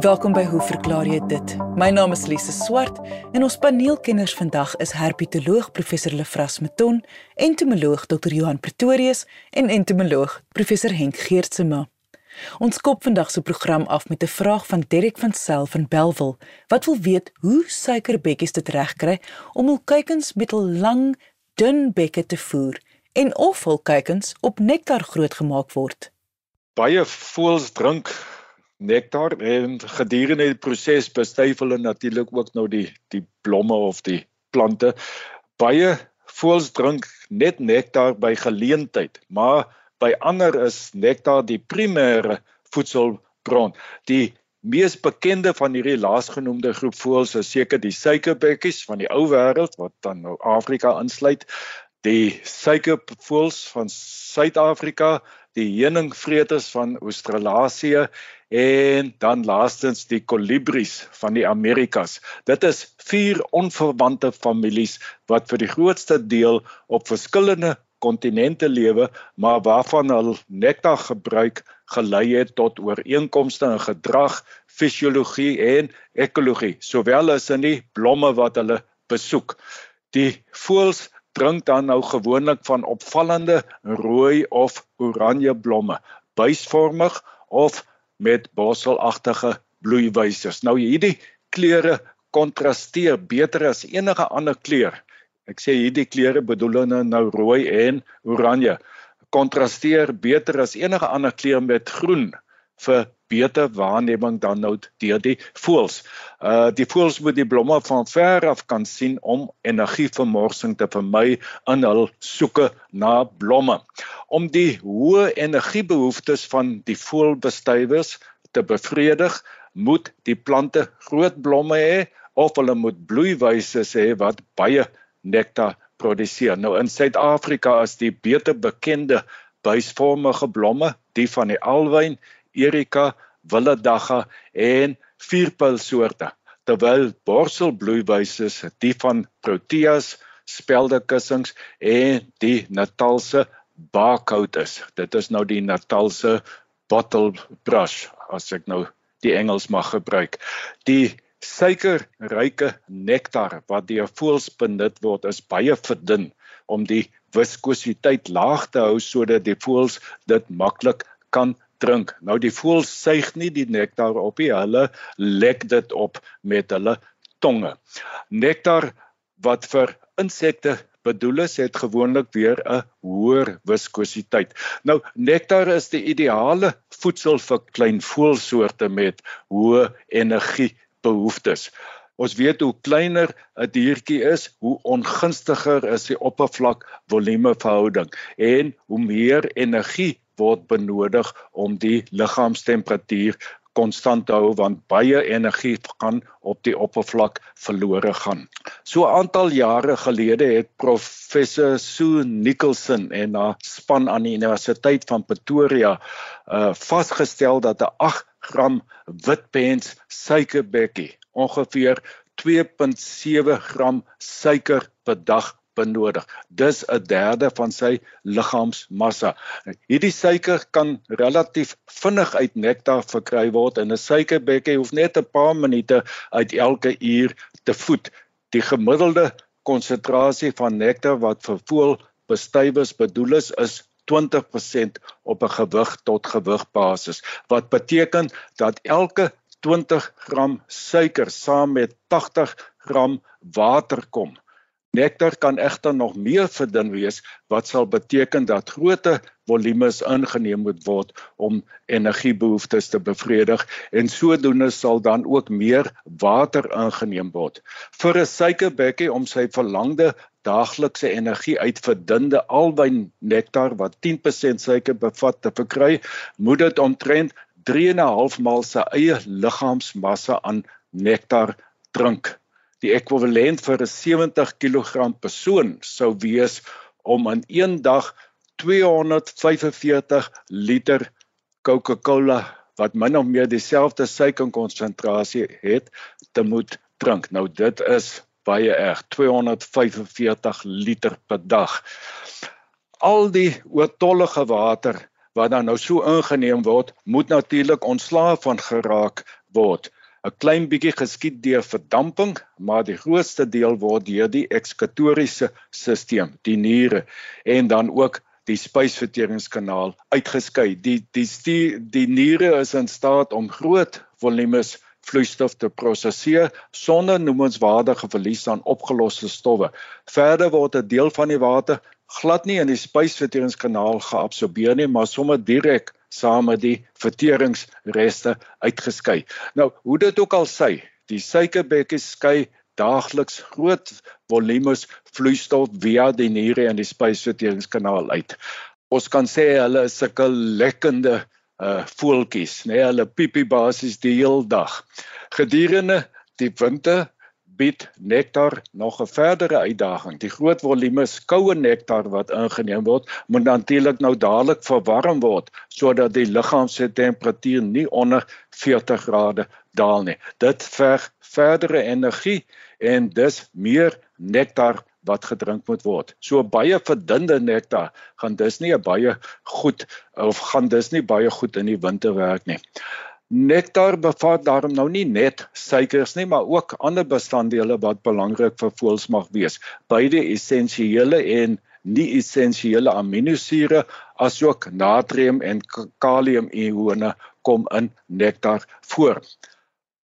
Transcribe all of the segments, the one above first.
Welkom by Hoe verklaar jy dit? My naam is Lise Swart en ons paneelkenners vandag is herpetoloog professor Lefras Meton, entomoloog Dr. Johan Pretorius en entomoloog professor Henk Geertsema. Ons kop vandag se program af met 'n vraag van Derek van Sail van Belwel wat wil weet hoe suikerbekkies dit regkry om hul kuikens met hul lang, dun bekke te voer en of hul kuikens op nektar grootgemaak word. Baie voëls drink nektar en gedurende die proses bestuif hulle natuurlik ook nou die die blomme of die plante. Baie voëls drink net nektar by geleentheid, maar by ander is nektar die primêre voedselbron. Die mees bekende van hierdie laasgenoemde groep voëls is seker die suikerbekkies van die ou wêreld wat dan nou Afrika insluit. Die suikervoëls van Suid-Afrika, die heuningvreters van Australië en dan laastens die kolibries van die Amerikas. Dit is vier onverwante families wat vir die grootste deel op verskillende kontinente lewe, maar waarvan hul nektar gebruik gelei het tot ooreenkomste in gedrag, fisiologie en ekologie, sowel as in die blomme wat hulle besoek. Die voëls drink dan nou gewoonlik van opvallende rooi of oranje blomme, buisvormig of met bosselagtige bloeiwysers. Nou hierdie kleure kontrasteer beter as enige ander kleur. Ek sê hierdie kleure bedoel nou rooi en oranje. Kontrasteer beter as enige ander kleur met groen vir beter waarneming dan nou deur die voëls. Uh die voëls moet die blomme van ver af kan sien om energievermorsing te vermy in hul soeke na blomme. Om die hoë energiebehoeftes van die voëlbestuivers te bevredig, moet die plante groot blomme hê of hulle moet bloeiwyse hê wat baie nektar produseer. Nou in Suid-Afrika is die beter bekende buisvormige blomme die van die alwyn erika, willedagga en vierpylsoorte. Terwyl borselbloeiwyse die van proteas, speldekussings en die Natalse barcode is. Dit is nou die Natalse bottle brush as ek nou die Engels mag gebruik. Die suikerryke nektar wat deur voëls benut word is baie verdun om die viskositeit laag te hou sodat die voëls dit maklik kan drink. Nou die voëls suig nie die nektar op nie, hulle lek dit op met hulle tonge. Nektar wat vir insekte bedoel is, het gewoonlik weer 'n hoër viskositeit. Nou nektar is die ideale voedsel vir klein voëlsoorte met hoë energiebehoeftes. Ons weet hoe kleiner 'n diertjie is, hoe ongunstiger is die oppervlak volume verhouding en hoe meer energie word benodig om die liggaamstemperatuur konstant hou want baie energie gaan op die oppervlak verlore gaan. So 'n aantal jare gelede het professor Sue Nicholson en haar span aan die Universiteit van Pretoria uh vasgestel dat 'n 8 gram witpens suikerbekkie ongeveer 2.7 gram suiker per dag benodig. Dis 'n derde van sy liggaamsmassa. Hierdie suiker kan relatief vinnig uit nektar verkry word en 'n suikerbekkie hoef net 'n paar minute uit elke uur te voed. Die gemiddelde konsentrasie van nektar wat vir voël bestuivers bedoel is, is 20% op 'n gewig tot gewig basis wat beteken dat elke 20 gram suiker saam met 80 gram water kom. Nektar kan egter nog meer verdun wees wat sal beteken dat groter volumes ingeneem moet word om energiebehoeftes te bevredig en sodoende sal dan ook meer water ingeneem word. Vir 'n suikerbekkie om sy verlangde daaglikse energie uit verdunde alwyn nektar wat 10% suiker bevat te verkry, moet dit omtrent 3.5 maal sy eie liggaamsmassa aan nektar drink die ekwivalent vir 'n 70 kg persoon sou wees om in een dag 245 liter Coca-Cola wat min of meer dieselfde suikerkonsentrasie het te moet drink. Nou dit is baie erg, 245 liter per dag. Al die oortollige water wat dan nou so ingeneem word, moet natuurlik ontslae van geraak word. 'n Klein bietjie geskied deur verdamping, maar die grootste deel word deur die ekskatoriese stelsel, die niere en dan ook die spysverteringskanaal uitgeskei. Die die die, die niere is in staat om groot volumes vloeistof te prosesseer sonder noemenswaardige verlies aan opgeloste stowwe. Verder word 'n deel van die water glad nie in die spysverteringskanaal geabsorbeer nie, maar sommer direk saam met die verteringsreste uitgeskei. Nou, hoe dit ook al sy, die suikerbekkies skei daagliks groot volumes vloeistof via die niere en die spysverteringskanaal uit. Ons kan sê hulle is sulke lekkende uh voeltjies, nê, nee, hulle piepie basies die hele dag. Gedurende die winter bied nektar nog 'n verdere uitdaging. Die groot volumes koue nektar wat ingeneem word, moet natuurlik nou dadelik verwarm word sodat die liggaam se temperatuur nie onder 40 grade daal nie. Dit verg verdere energie en dis meer nektar wat gedrink moet word. So baie verdunde nektar gaan dis nie baie goed of gaan dis nie baie goed in die winter werk nie. Nektar bevat daarom nou nie net suikers nie, maar ook ander bestanddele wat belangrik vir voëls mag wees. Beide essensiële en nie essensiële aminosure asook natrium en kalium ione kom in nektar voor.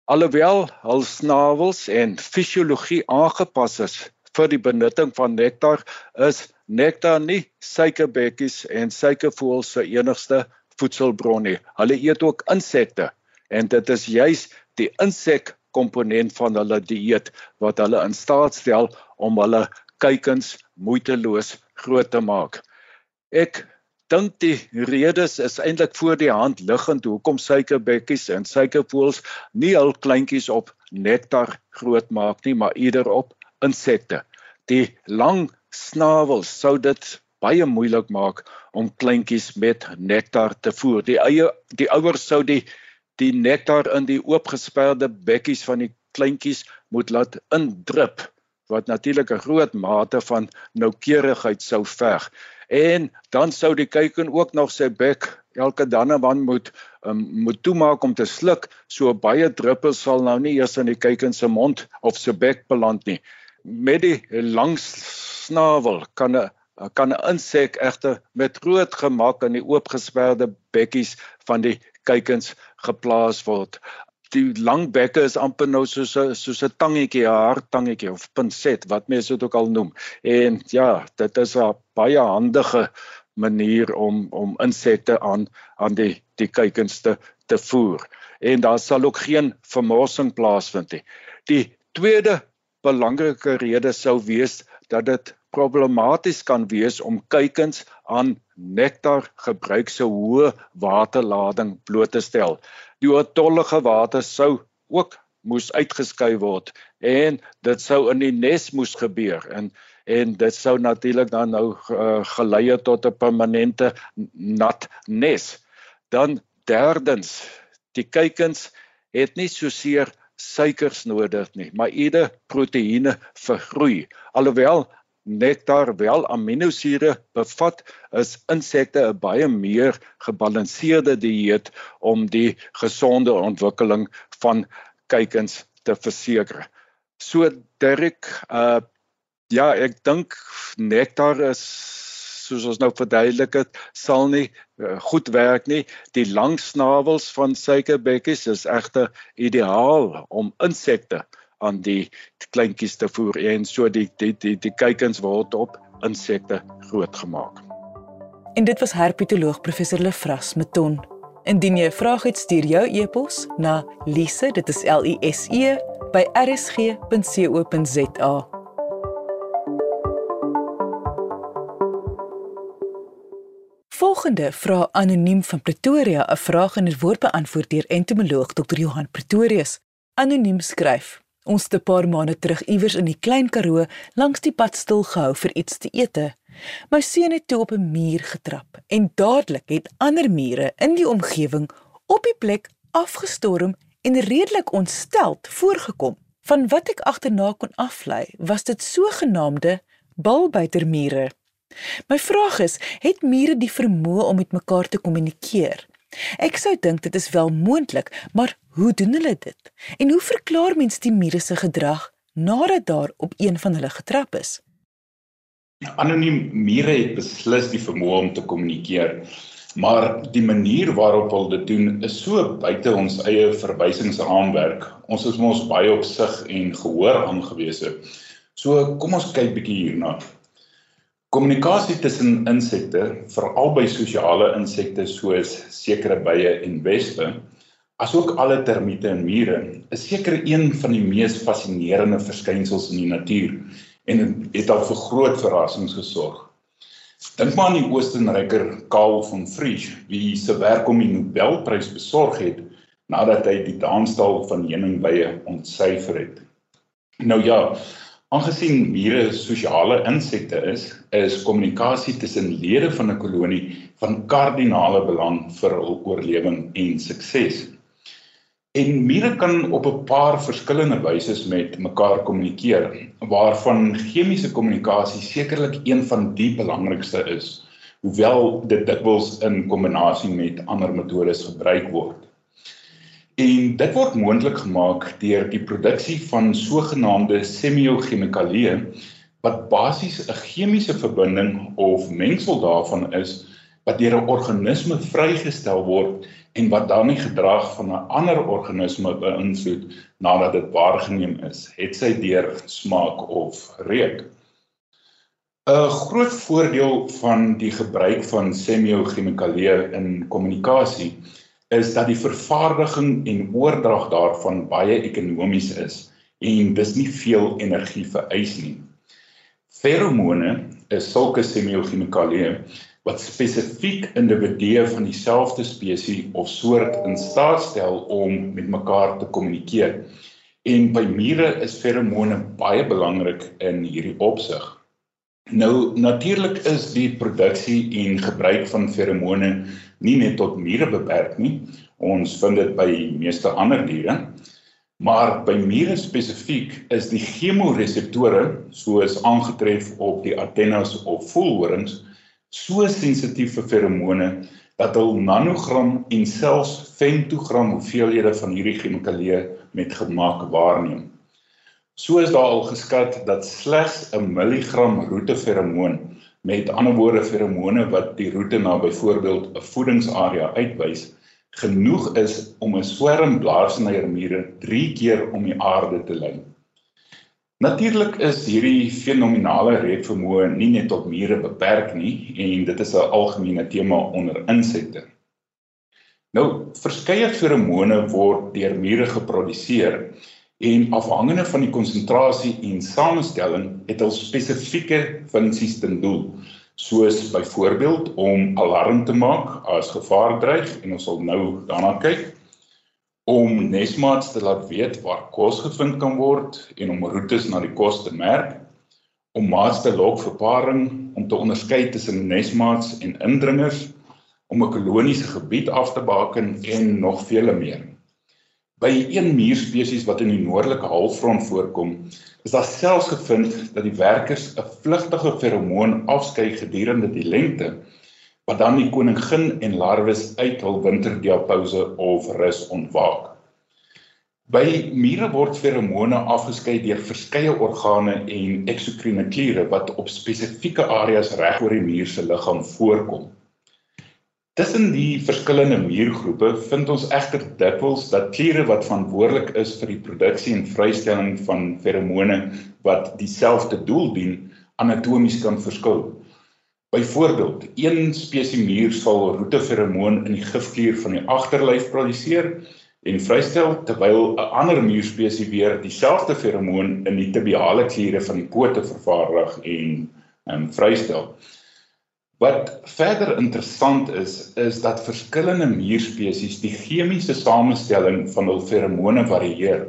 Alhoewel hul snavels en fisiologie aangepas is vir die benutting van nektar, is nektar nie suikerbekkies en suikervoëls se enigste voedselbron nie. Hulle eet ook insekte en dit is juis die insek komponent van hulle dieet wat hulle in staat stel om hulle kuikens moeiteloos groot te maak. Ek dink die redes is eintlik voor die hand liggend hoekom suikerbekkies en suikervoëls nie hul kleintjies op nektar groot maak nie, maar eerder op insekte. Die lang snavels sou dit baie moeilik maak om kleintjies met nektar te voer. Die eie die ouers sou die die nektar in die oopgesperde bekkies van die kleintjies moet laat indrup wat natuurlik 'n groot mate van noukeurigheid sou verg. En dan sou die kuiken ook nog sy bek elke dan en dan moet um, moet toemaak om te sluk, so baie druppels sal nou nie eers in die kuiken se mond of se bek beland nie. Met die lang snavel kan 'n kan 'n insek egter met groot gemak in die oopgesperde bekkies van die kuikens geplaas word die lang bekke is amper nou soos 'n soos 'n tangetjie, 'n harttangetjie of pinset wat mense dit ook al noem. En ja, dit is 'n baie handige manier om om insekte aan aan die die kuikens te te voer. En daar sal ook geen vermorsing plaasvind nie. Die tweede belangrike rede sou wees dat dit problematies kan wees om kuikens aan nektar gebruik se hoë waterlading bloot te stel die oortollige water sou ook moes uitgeskei word en dit sou in die nes moes gebeur en en dit sou natuurlik dan nou uh, gelei het tot 'n permanente nat nes. Dan derdens, die kuikens het nie so seer suikers nodig nie, maar eerder proteïene vir groei. Alhoewel nektar wel aminosure bevat, is insekte 'n baie meer gebalanseerde dieet om die gesonde ontwikkeling van kuikens te verseker. So Derek, uh ja, ek dink nektar is soos ons nou verduidelik het, sal nie uh, goed werk nie. Die lang snavels van suikerbekkies is egter ideaal om insekte aan die kleintjies te voer en so die die die, die kuikens word op insekte grootgemaak. En dit was herpetoloog professor Lefras Meton. Indien jy 'n vraag het, stuur jou e-pos na lise, dit is L I S E by rsg.co.za. Volgende vra anoniem van Pretoria 'n vraag en dit word beantwoord deur entomoloog Dr. Johan Pretorius. Anoniem skryf: Ons het 'n paar maande terug iewers in die Klein Karoo langs die pad stil gehou vir iets te eet. My seun het toe op 'n muur getrap en dadelik het ander mure in die omgewing op die plek afgestorm en redelik ontsteld voorgekom. Van wat ek agterna kon aflei, was dit sogenaamde balbuitermure. My vraag is, het mure die vermoë om met mekaar te kommunikeer? Ek sou dink dit is wel moontlik, maar hoe doen hulle dit? En hoe verklaar mens die mure se gedrag nadat daar op een van hulle getrap is? Anoniem mure het beslis die vermoë om te kommunikeer, maar die manier waarop hulle dit doen is so buite ons eie verwysingsraamwerk. Ons is mos baie op sig en gehoor aangewese. So kom ons kyk bietjie hierna. Kommunikasie tussen insekte, veral by sosiale insekte soos sekere bye en wespe, asook alle termiete en mure, is seker een van die mees fascinerende verskynsels in die natuur en het al vir groot verrassings gesorg. Dink maar aan die Oostenryker Karl von Frisch, wie se werk om die Nobelprys besorg het nadat hy die dansstaal van heuningbye ontsyfer het. Nou ja, Aangesien mure sosiale insekte is, is kommunikasie tussen lede van 'n kolonie van kardinale belang vir hul oorlewing en sukses. En mure kan op 'n paar verskillende wyse met mekaar kommunikeer, waarvan chemiese kommunikasie sekerlik een van die belangrikste is, hoewel dit dikwels in kombinasie met ander metodes gebruik word. En dit word moontlik gemaak deur die produksie van sogenaamde semiochemikalieë wat basies 'n chemiese verbinding of mengsel daarvan is wat deur 'n organisme vrygestel word en wat dan die gedrag van 'n ander organisme beïnvloed nadat dit waargeneem is, het sy deur smaak of reuk. 'n Groot voordeel van die gebruik van semiochemikalieë in kommunikasie is dat die vervaardiging en oordrag daarvan baie ekonomies is en dis nie veel energie vereis nie. Feromone is sulke semiochemikalieë wat spesifiek individue van dieselfde spesies of soort in staat stel om met mekaar te kommunikeer. En by mure is feromone baie belangrik in hierdie opsig. Nou natuurlik is die produksie en gebruik van feromone nie net tot mure beperk nie. Ons vind dit by meeste ander diere. Maar by mure spesifiek is die chemoreseptore soos aangetref op die antennes of voelhorings so sensitief vir feromone dat hulle nanogram en selfs femtogram hoeveelhede van hierdie chemikalieë met gemak waarneem. So is daar al geskat dat slegs 'n milligram roeteferomoon, met ander woorde feromone wat die roete na byvoorbeeld 'n voedingsarea uitwys, genoeg is om 'n swerm blaarsnyermure 3 keer om die aarde te lei. Natuurlik is hierdie fenominale reukvermoë nie net tot mure beperk nie en dit is 'n algemene tema onder insekte. Nou, verskeie feromone word deur mure geproduseer en afhangende van die konsentrasie en samestelling het hulle spesifieke funksies ten doel soos byvoorbeeld om alarm te maak as gevaar dreig en ons sal nou daarna kyk om nesmaats te laat weet waar kos gevind kan word en om roetes na die kos te merk om maats te lok vir paring om te onderskei tussen nesmaats en indringers om 'n koloniese gebied af te baken en nog vele meer. By een muurspesies wat in die noordelike halfrond voorkom, is daar selfs gevind dat die werkers 'n vlugtige feromoon afskei gedurende die lente wat dan die koningin en larwes uit hul winterdiapouse of rus ontwaak. By mure word feromone afgeskei deur verskeie organe en eksokrine kliere wat op spesifieke areas reg oor die muur se liggaam voorkom. Tussen die verskillende muurgroepe vind ons egter dikwels dat kliere wat verantwoordelik is vir die produksie en vrystelling van feromone wat dieselfde doel dien, anatomies kan verskil. Byvoorbeeld, een spesies muur sal roeteferomoon in die gifklier van die agterlyf produseer en vrystel terwyl 'n ander muurspesies weer dieselfde feromoon in die tibiale kliere van die pote vervaardig en um, vrystel. Wat verder interessant is, is dat verskillende muurspesies die chemiese samestelling van hul feromone varieer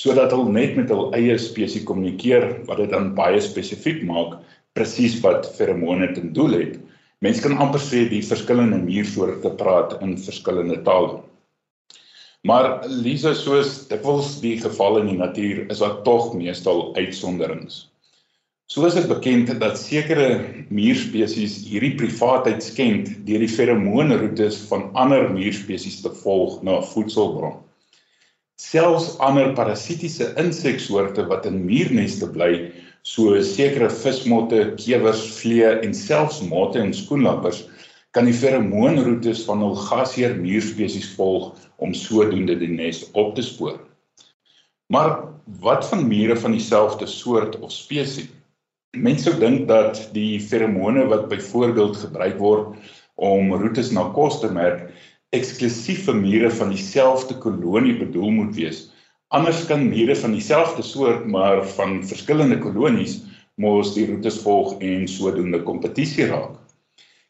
sodat hulle net met hul eie spesies kommunikeer wat dit dan baie spesifiek maak presies wat feromone ten doel het. Mense kan amper sê die verskillende muursoorte praat in verskillende tale. Maar Lisa soos dikwels die geval in die natuur is daar tog meestal uitsonderings. Soos dit bekend dat sekere muurspesies hierdie privaatheid skend deur die feromoonroetes van ander muurspesies te volg na 'n voedselbron. Selfs ander parasitiese inseksoorte wat in muurneste bly, so sekere vismotte, kewers, vliee en selfs motte en skoenlappers kan die feromoonroetes van hul gasheer muurspesies volg om sodoende die nes op te spoor. Maar wat van mure van dieselfde soort of spesies? Mense sou dink dat die feromone wat byvoorbeeld gebruik word om roetes na kos te merk, eksklusief vir mure van dieselfde kolonie bedoel moet wees. Anders kan mure van dieselfde soort maar van verskillende kolonies mos die roetes volg en sodoende kompetisie raak.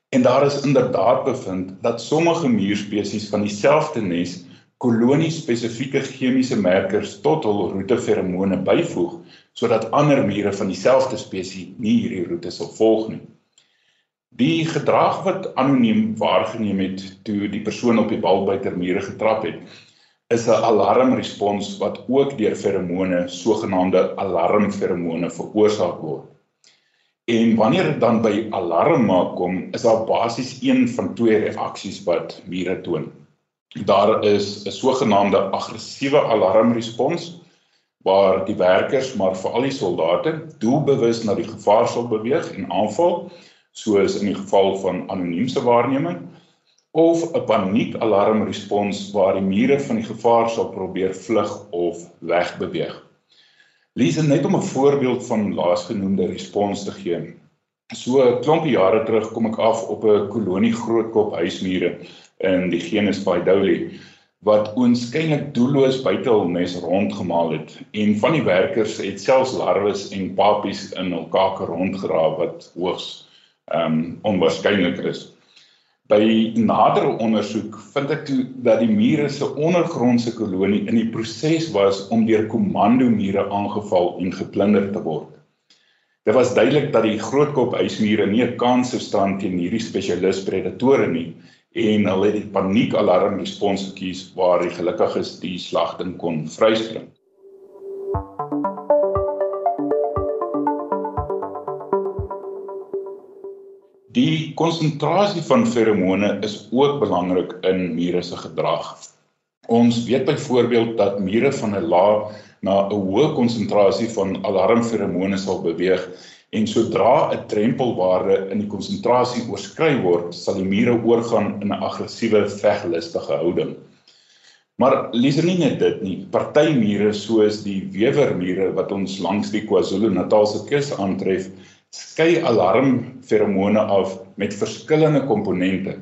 En daar is inderdaad bevind dat sommige muurspesies van dieselfde nes kolonie-spesifieke chemiese merkers tot hul roeteferomone byvoeg sodat ander mure van dieselfde spesies nie hierdie roete sal volg nie. Die gedrag wat anoniem waargeneem het toe die persoon op die balbuiter mure getrap het, is 'n alarmrespons wat ook deur feromone, sogenaamde alarmferomone veroorsaak word. En wanneer dit dan by alarm maak kom, is daar basies een van twee reaksies wat mure toon. Daar is 'n sogenaamde aggressiewe alarmrespons waar die werkers, maar veral die soldate, doelbewus na die gevaar sal beweeg en aanval, soos in die geval van anoniemse waarneming, of 'n paniekalarmrespons waar die mure van die gevaar sal probeer vlug of wegbeweeg. Lees net om 'n voorbeeld van laasgenoemde respons te gee. So 'n klompie jare terug kom ek af op 'n kolonie grootkop huismure in die genus Paidouli wat oënskynlik doelloos buite hul nes rondgemaal het en van die werkers het selfs larwes en papies in hul kake rondgeraap wat hoogs ehm um, onwaarskynlik is. By nadere ondersoek vind ek toe dat die mure se ondergrondse kolonie in die proses was om deur komando-mure aangeval en geplunder te word. Dit was duidelik dat die grootkop ysmure nie 'n kans sou staan teen hierdie spesialis predatore nie en hulle het die paniekalarm respons gekies waar die gelukkiges die slagting kon vryspring. Die konsentrasie van feromone is ook belangrik in mure se gedrag. Ons weet byvoorbeeld dat mure van 'n lae na 'n hoë konsentrasie van alarmferomone sal beweeg en sodra 'n drempelwaarde in die konsentrasie oorskry word, sal die mure oorgaan in 'n aggressiewe veglustige houding. Maar lees nie net dit nie. Party mure soos die wewermure wat ons langs die KwaZulu-Natalse kus aantref, skei alarmferomone af met verskillende komponente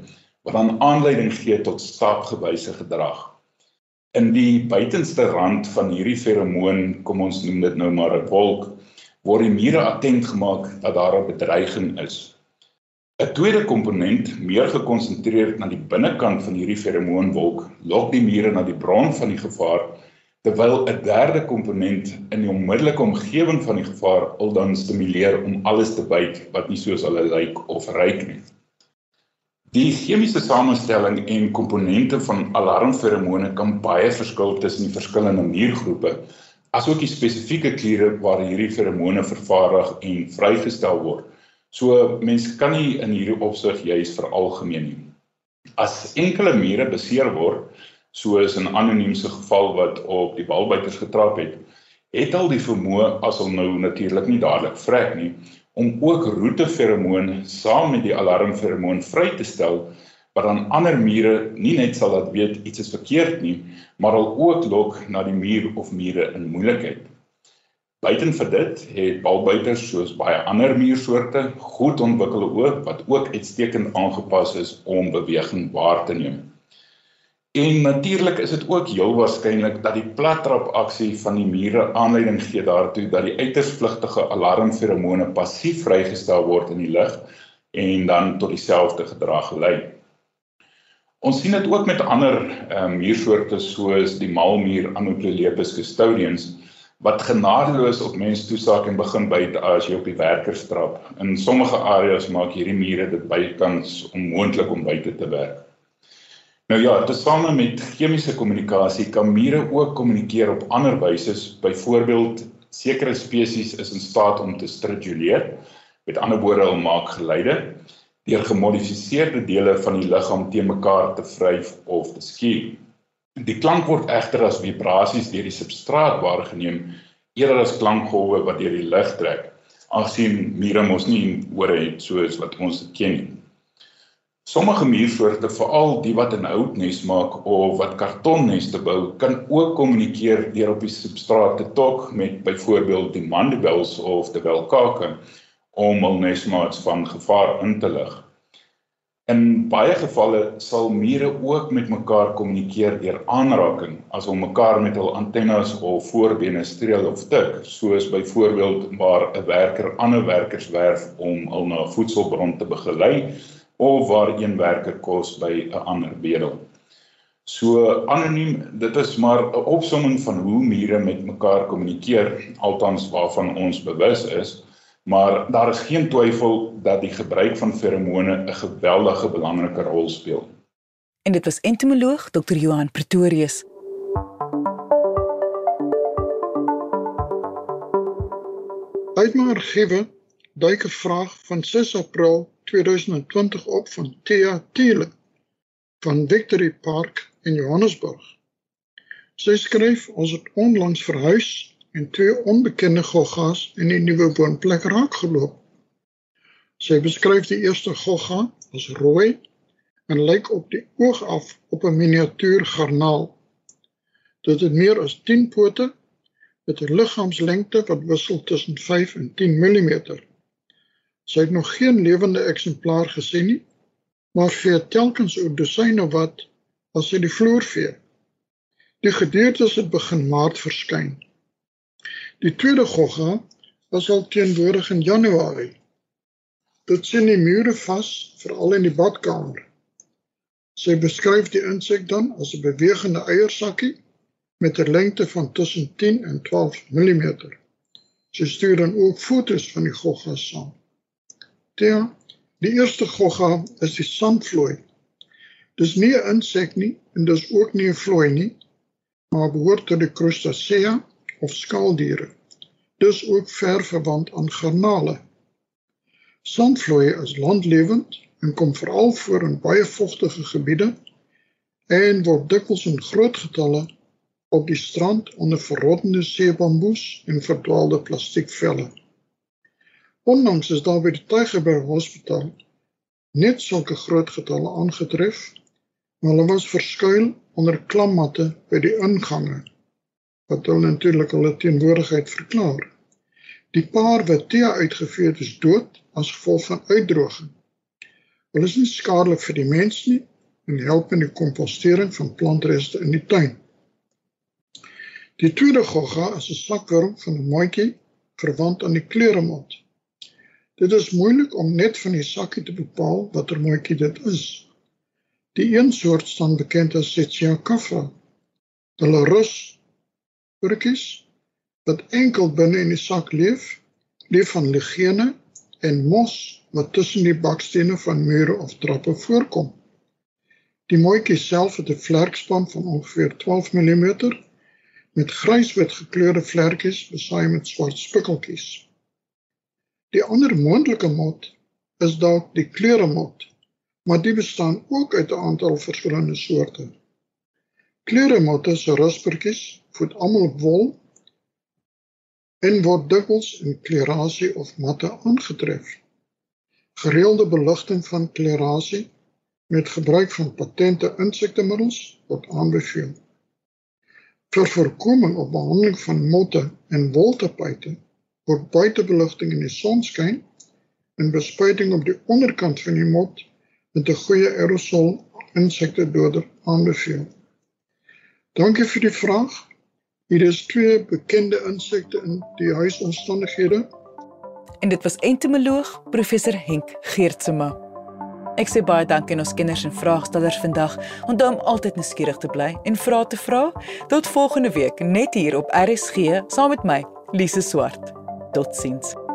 wat dan aanleiding gee tot stapgewyse gedrag. In die buitenste rand van hierdie feromoon, kom ons noem dit nou maar 'n wolk, word die mure attent gemaak dat daar 'n bedreiging is. 'n Tweede komponent, meer gekonsentreerd na die binnekant van hierdie feromoonwolk, lok die mure na die bron van die gevaar terwyl 'n derde komponent in die onmiddellike omgewing van die gevaar al dan stimuleer om alles te byt wat nie soos hulle lyk of ruik nie. Die chemiese samestelling en komponente van alarmferomone kan baie verskil tussen die verskillende muurgroepe, asook die spesifieke kliere waar hierdie feromone vervaardig en vrygestel word. So mense kan nie in hierdie opsig juis veralgemeen nie. As enkele mure beseer word, soos 'n anoniemse geval wat op die balbuiters getrap het, het al die vermoë as hom nou natuurlik nie dadelik vrek nie om ook roeteferomoon saam met die alarmferomoon vry te stel wat dan ander mure nie net sal laat weet iets is verkeerd nie, maar al ook lok na die muur of mure in moeilikheid. Buiten vir dit het balbuiters soos baie ander muursoorte goed ontwikkelde oë wat ook uitstekend aangepas is om beweging waar te neem. En natuurlik is dit ook heel waarskynlik dat die plattrap aksie van die mure aanleiding gee daartoe dat die uiters vlugtige alarmferomone passief vrygestel word in die lug en dan tot dieselfde gedrag lei. Ons sien dit ook met ander um, muursoorte soos die malmuur Anoplolepis custodians wat genadeloos op mense toesak en begin byt as jy op die werkers trap. In sommige areas maak hierdie mure dit bykans onmoontlik om buite te werk. Nou ja, tesame met chemiese kommunikasie kan mure ook kommunikeer op ander wyse, byvoorbeeld sekere spesies is in staat om te striduleer, met ander woorde hulle maak geluide deur gemodifiseerde dele van die liggaam te mekaar te vryf of te skuur. Die klank word egter as vibrasies deur die substraat waargeneem eerder as klankgolwe wat deur die lug trek, aangesien mure mos nie ore het soos wat ons dit ken nie. Sommige muursoorte, veral die wat in houtnes maak of wat kartonneste bou, kan ook kommunikeer deur op die substraat te tok met byvoorbeeld die mandibles of die welkake om hul nesmaats van gevaar in te lig. In baie gevalle sal mure ook met mekaar kommunikeer deur aanraking, as om mekaar met hul antennes of voorbene streel of tik, soos byvoorbeeld waar 'n werker ander werkers werf om hul na 'n voedselbron te begelei of waar een werker kos by 'n ander bedel. So anoniem, dit is maar 'n opsomming van hoe mure met mekaar kommunikeer, althans waarvan ons bewus is, maar daar is geen twyfel dat die gebruik van feromone 'n geweldige belangrike rol speel. En dit was entomoloog Dr. Johan Pretorius. Uit my argiewe duik 'n vraag van 6 April 2020 op van Thea Thiele van Victory Park in Johannesburg. Sy skryf ons het onlangs verhuis en twee onbekende goggas in die nuwe woonplek raak geloop. Sy beskryf die eerste gogga as rooi en lyk op die oog af op 'n miniatuur garnaal. Dit het meer as 10 pote met 'n liggaamslengte wat wissel tussen 5 en 10 mm. Sy het nog geen lewende eksemplaar gesien nie, maar vee telkens oor dosyne wat as sy die vloer vee. Die gedeeltes het begin maart verskyn. Die tweede gogga was al teenwoordig in Januarie. Dit sien die mure vas, veral in die badkamer. Sy beskryf die insek dan as 'n bewegende eiersakkie met 'n lengte van tussen 10 en 12 mm. Sy stuur dan ook foto's van die gogga saam. Theo, die eerste gogga is die sandvlooi. Dis nie 'n insek nie en dis ook nie 'n vlooi nie, maar behoort tot die Crustacea of skaaldiere. Dis ook ver verwant aan garnale. Sandvlooi is landlewend en kom veral voor in baie vogtige gebiede en word dikwels in groot getalle op die strand onder verrottende seebamboes en verdwaalde plastiekvelle. Ondanks is daar by die Tygerberg Hospitaal net sulke groot getalle aangetref, maar hulle was verskuil onder klammatte by die ingange wat hulle natuurlik hulle teenwoordigheid verklaar. Die paar wat tee uitgevee het is dood as gevolg van uitdroging. Hulle is nie skadelik vir die mens nie en help in die kompostering van plantreste in die tuin. Die tweede gogga is 'n slakworm van 'n maatjie verwant aan die kleuremot. Dit is moeilik om net van die sakkie te bepaal watter mooitjie dit is. Die een soort staan bekend as Setsia kafra. Hulle rus burkies wat enkel binne in die sak leef, leef van ligene en mos wat tussen die bakstene van mure of trappe voorkom. Die mooitjie self het 'n vlerkspan van ongeveer 12 mm met gryswit gekleurde vlerkies besaai met swart spikkeltjies. Die ander moontlike mot is dalk die kleuremot, maar die bestaan ook uit 'n aantal verskillende soorte. Kleuremotte se ruspertjies voed almal op wol en word dikwels in kleurasie of matte aangetref. Gereelde beligting van kleurasie met gebruik van patente insektemiddels word aanbeveel. Vir voorkoming op behandeling van motte en woltapuite word buitebeligting in die sonskyn en bespuiting op die onderkant van die mot met 'n goeie aerosol insektedoder aanbeveel. Dankie vir die vraag. Hier is twee bekende insekte in die huisomstandighede. En dit was entomoloog professor Henk Geertsema. Ek sê baie dankie aan ons kenners en vraagstellers vandag. Onthou om altyd nuuskierig te bly en vra te vra. Tot volgende week net hier op RSG saam met my, Lise Swart. Totsiens.